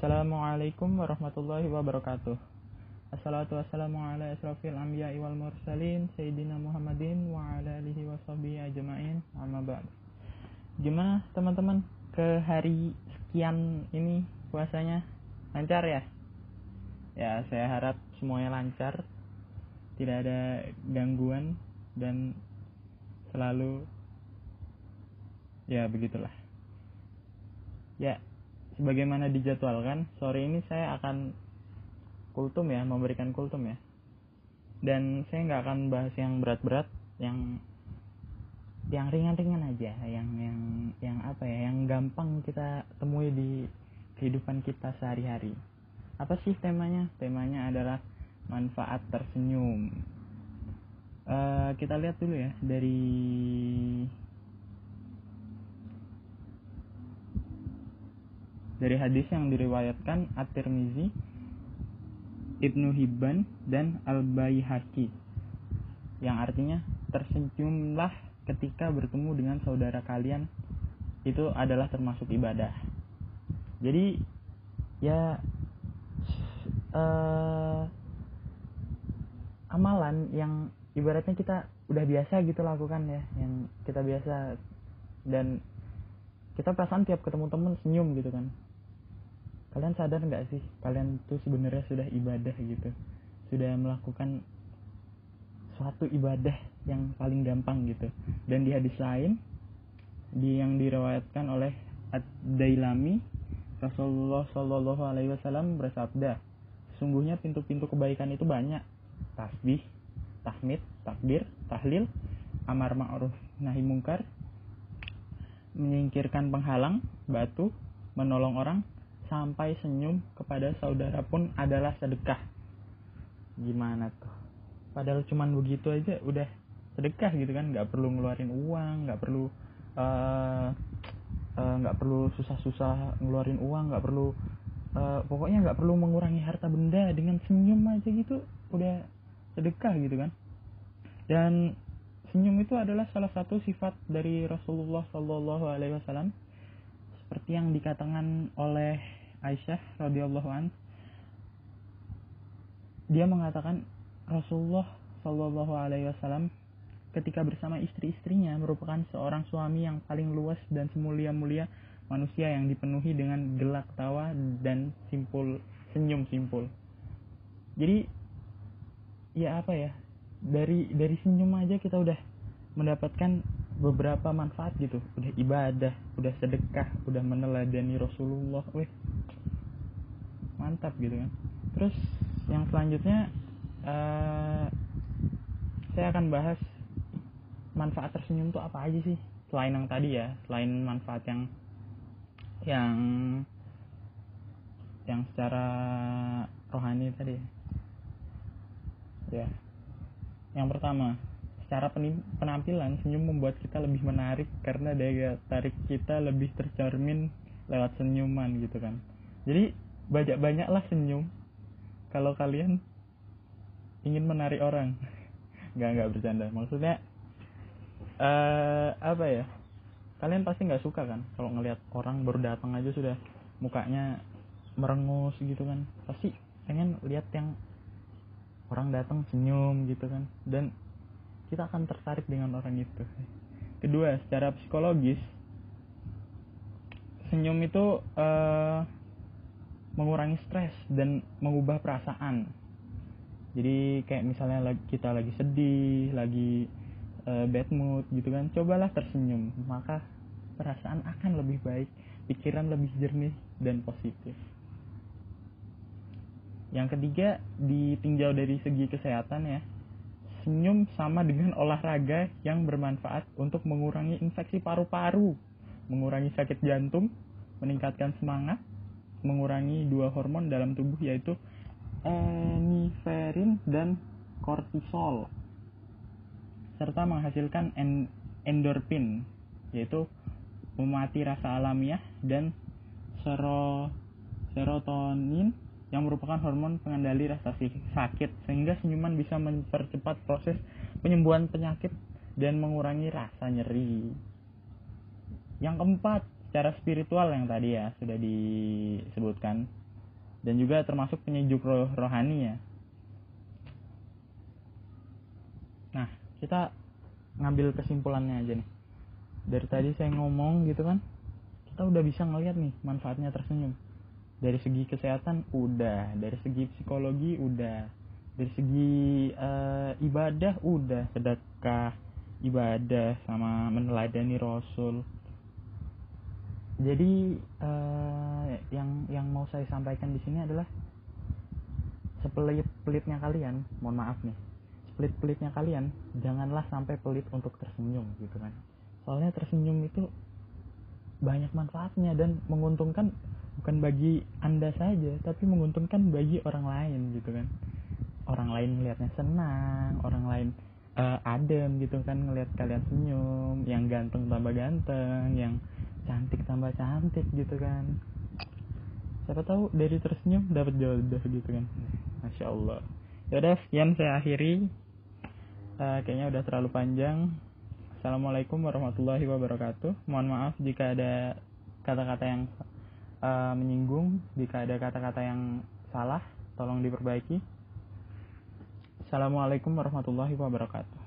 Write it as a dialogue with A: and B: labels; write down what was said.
A: Assalamualaikum warahmatullahi wabarakatuh. Assalatu wassalamu ala asrafil anbiya wal mursalin Sayyidina Muhammadin wa ala alihi wa ajma'in. Amma ba'd. Gimana teman-teman? Ke hari sekian ini puasanya? Lancar ya? Ya saya harap semuanya lancar Tidak ada gangguan dan selalu ya begitulah. Ya sebagaimana dijadwalkan sore ini saya akan kultum ya memberikan kultum ya. Dan saya nggak akan bahas yang berat-berat yang yang ringan-ringan aja yang yang yang apa ya yang gampang kita temui di kehidupan kita sehari-hari. Apa sih temanya? Temanya adalah manfaat tersenyum. Uh, kita lihat dulu ya dari dari hadis yang diriwayatkan At-Tirmizi, Ibnu Hibban dan Al-Baihaqi. Yang artinya tersenyumlah ketika bertemu dengan saudara kalian itu adalah termasuk ibadah. Jadi ya uh, amalan yang ibaratnya kita udah biasa gitu lakukan ya, yang kita biasa. Dan kita perasaan tiap ketemu temen senyum gitu kan kalian sadar nggak sih kalian tuh sebenarnya sudah ibadah gitu? Sudah melakukan suatu ibadah yang paling gampang gitu. Dan di hadis lain di yang diriwayatkan oleh Ad-Dailami Rasulullah Shallallahu Alaihi Wasallam bersabda sungguhnya pintu-pintu kebaikan itu banyak. Tasbih tahmid takbir tahlil amar ma'ruf nahi mungkar menyingkirkan penghalang batu menolong orang sampai senyum kepada saudara pun adalah sedekah. Gimana tuh? Padahal cuman begitu aja udah sedekah gitu kan nggak perlu ngeluarin uang nggak perlu uh, uh, perlu susah-susah ngeluarin uang nggak perlu uh, pokoknya nggak perlu mengurangi harta benda dengan senyum aja gitu udah sedekah gitu kan. Dan senyum itu adalah salah satu sifat dari Rasulullah Shallallahu Alaihi Wasallam seperti yang dikatakan oleh Aisyah radhiyallahu an dia mengatakan Rasulullah Shallallahu alaihi wasallam ketika bersama istri-istrinya merupakan seorang suami yang paling luas dan semulia-mulia manusia yang dipenuhi dengan gelak tawa dan simpul senyum simpul. Jadi ya apa ya? Dari dari senyum aja kita udah mendapatkan beberapa manfaat gitu. Udah ibadah, udah sedekah, udah meneladani Rasulullah. Weh, mantap gitu kan terus yang selanjutnya uh, saya akan bahas manfaat tersenyum itu apa aja sih selain yang tadi ya selain manfaat yang yang yang secara rohani tadi ya yang pertama secara penampilan senyum membuat kita lebih menarik karena daya tarik kita lebih tercermin lewat senyuman gitu kan. Jadi banyak-banyaklah senyum. Kalau kalian ingin menarik orang. Nggak nggak bercanda. Maksudnya uh, apa ya? Kalian pasti nggak suka kan kalau ngelihat orang baru datang aja sudah mukanya merengus gitu kan. Pasti pengen lihat yang orang datang senyum gitu kan. Dan kita akan tertarik dengan orang itu. Kedua secara psikologis senyum itu uh, mengurangi stres dan mengubah perasaan. Jadi kayak misalnya kita lagi sedih lagi uh, bad mood gitu kan cobalah tersenyum. Maka perasaan akan lebih baik pikiran lebih jernih dan positif. Yang ketiga ditinjau dari segi kesehatan ya senyum sama dengan olahraga yang bermanfaat untuk mengurangi infeksi paru-paru mengurangi sakit jantung meningkatkan semangat mengurangi dua hormon dalam tubuh yaitu emiferin dan kortisol serta menghasilkan endorfin yaitu memati rasa alamiah dan sero serotonin merupakan hormon pengendali rasa sakit sehingga senyuman bisa mempercepat proses penyembuhan penyakit dan mengurangi rasa nyeri. Yang keempat, secara spiritual yang tadi ya sudah disebutkan. Dan juga termasuk penyejuk roh rohani ya. Nah kita ngambil kesimpulannya aja nih. Dari tadi saya ngomong gitu kan kita udah bisa ngeliat nih manfaatnya tersenyum dari segi kesehatan udah. Dari segi psikologi udah. Dari segi uh, ibadah udah. Sedekah ibadah sama meneladani rasul. Jadi uh, yang yang mau saya sampaikan di sini adalah sepelit pelitnya kalian mohon maaf nih sepelit pelitnya kalian janganlah sampai pelit untuk tersenyum gitu kan. Soalnya tersenyum itu banyak manfaatnya dan menguntungkan bukan bagi anda saja tapi menguntungkan bagi orang lain gitu kan. Orang lain melihatnya senang orang lain uh, adem gitu kan ngelihat kalian senyum yang ganteng tambah ganteng yang cantik tambah cantik gitu kan. Siapa tahu dari tersenyum dapat jodoh gitu kan. Masya allah. Yaudah sekian saya akhiri. Uh, kayaknya udah terlalu panjang. Assalamualaikum warahmatullahi wabarakatuh. Mohon maaf jika ada kata-kata yang uh, menyinggung jika ada kata-kata yang salah tolong diperbaiki. Assalamualaikum warahmatullahi wabarakatuh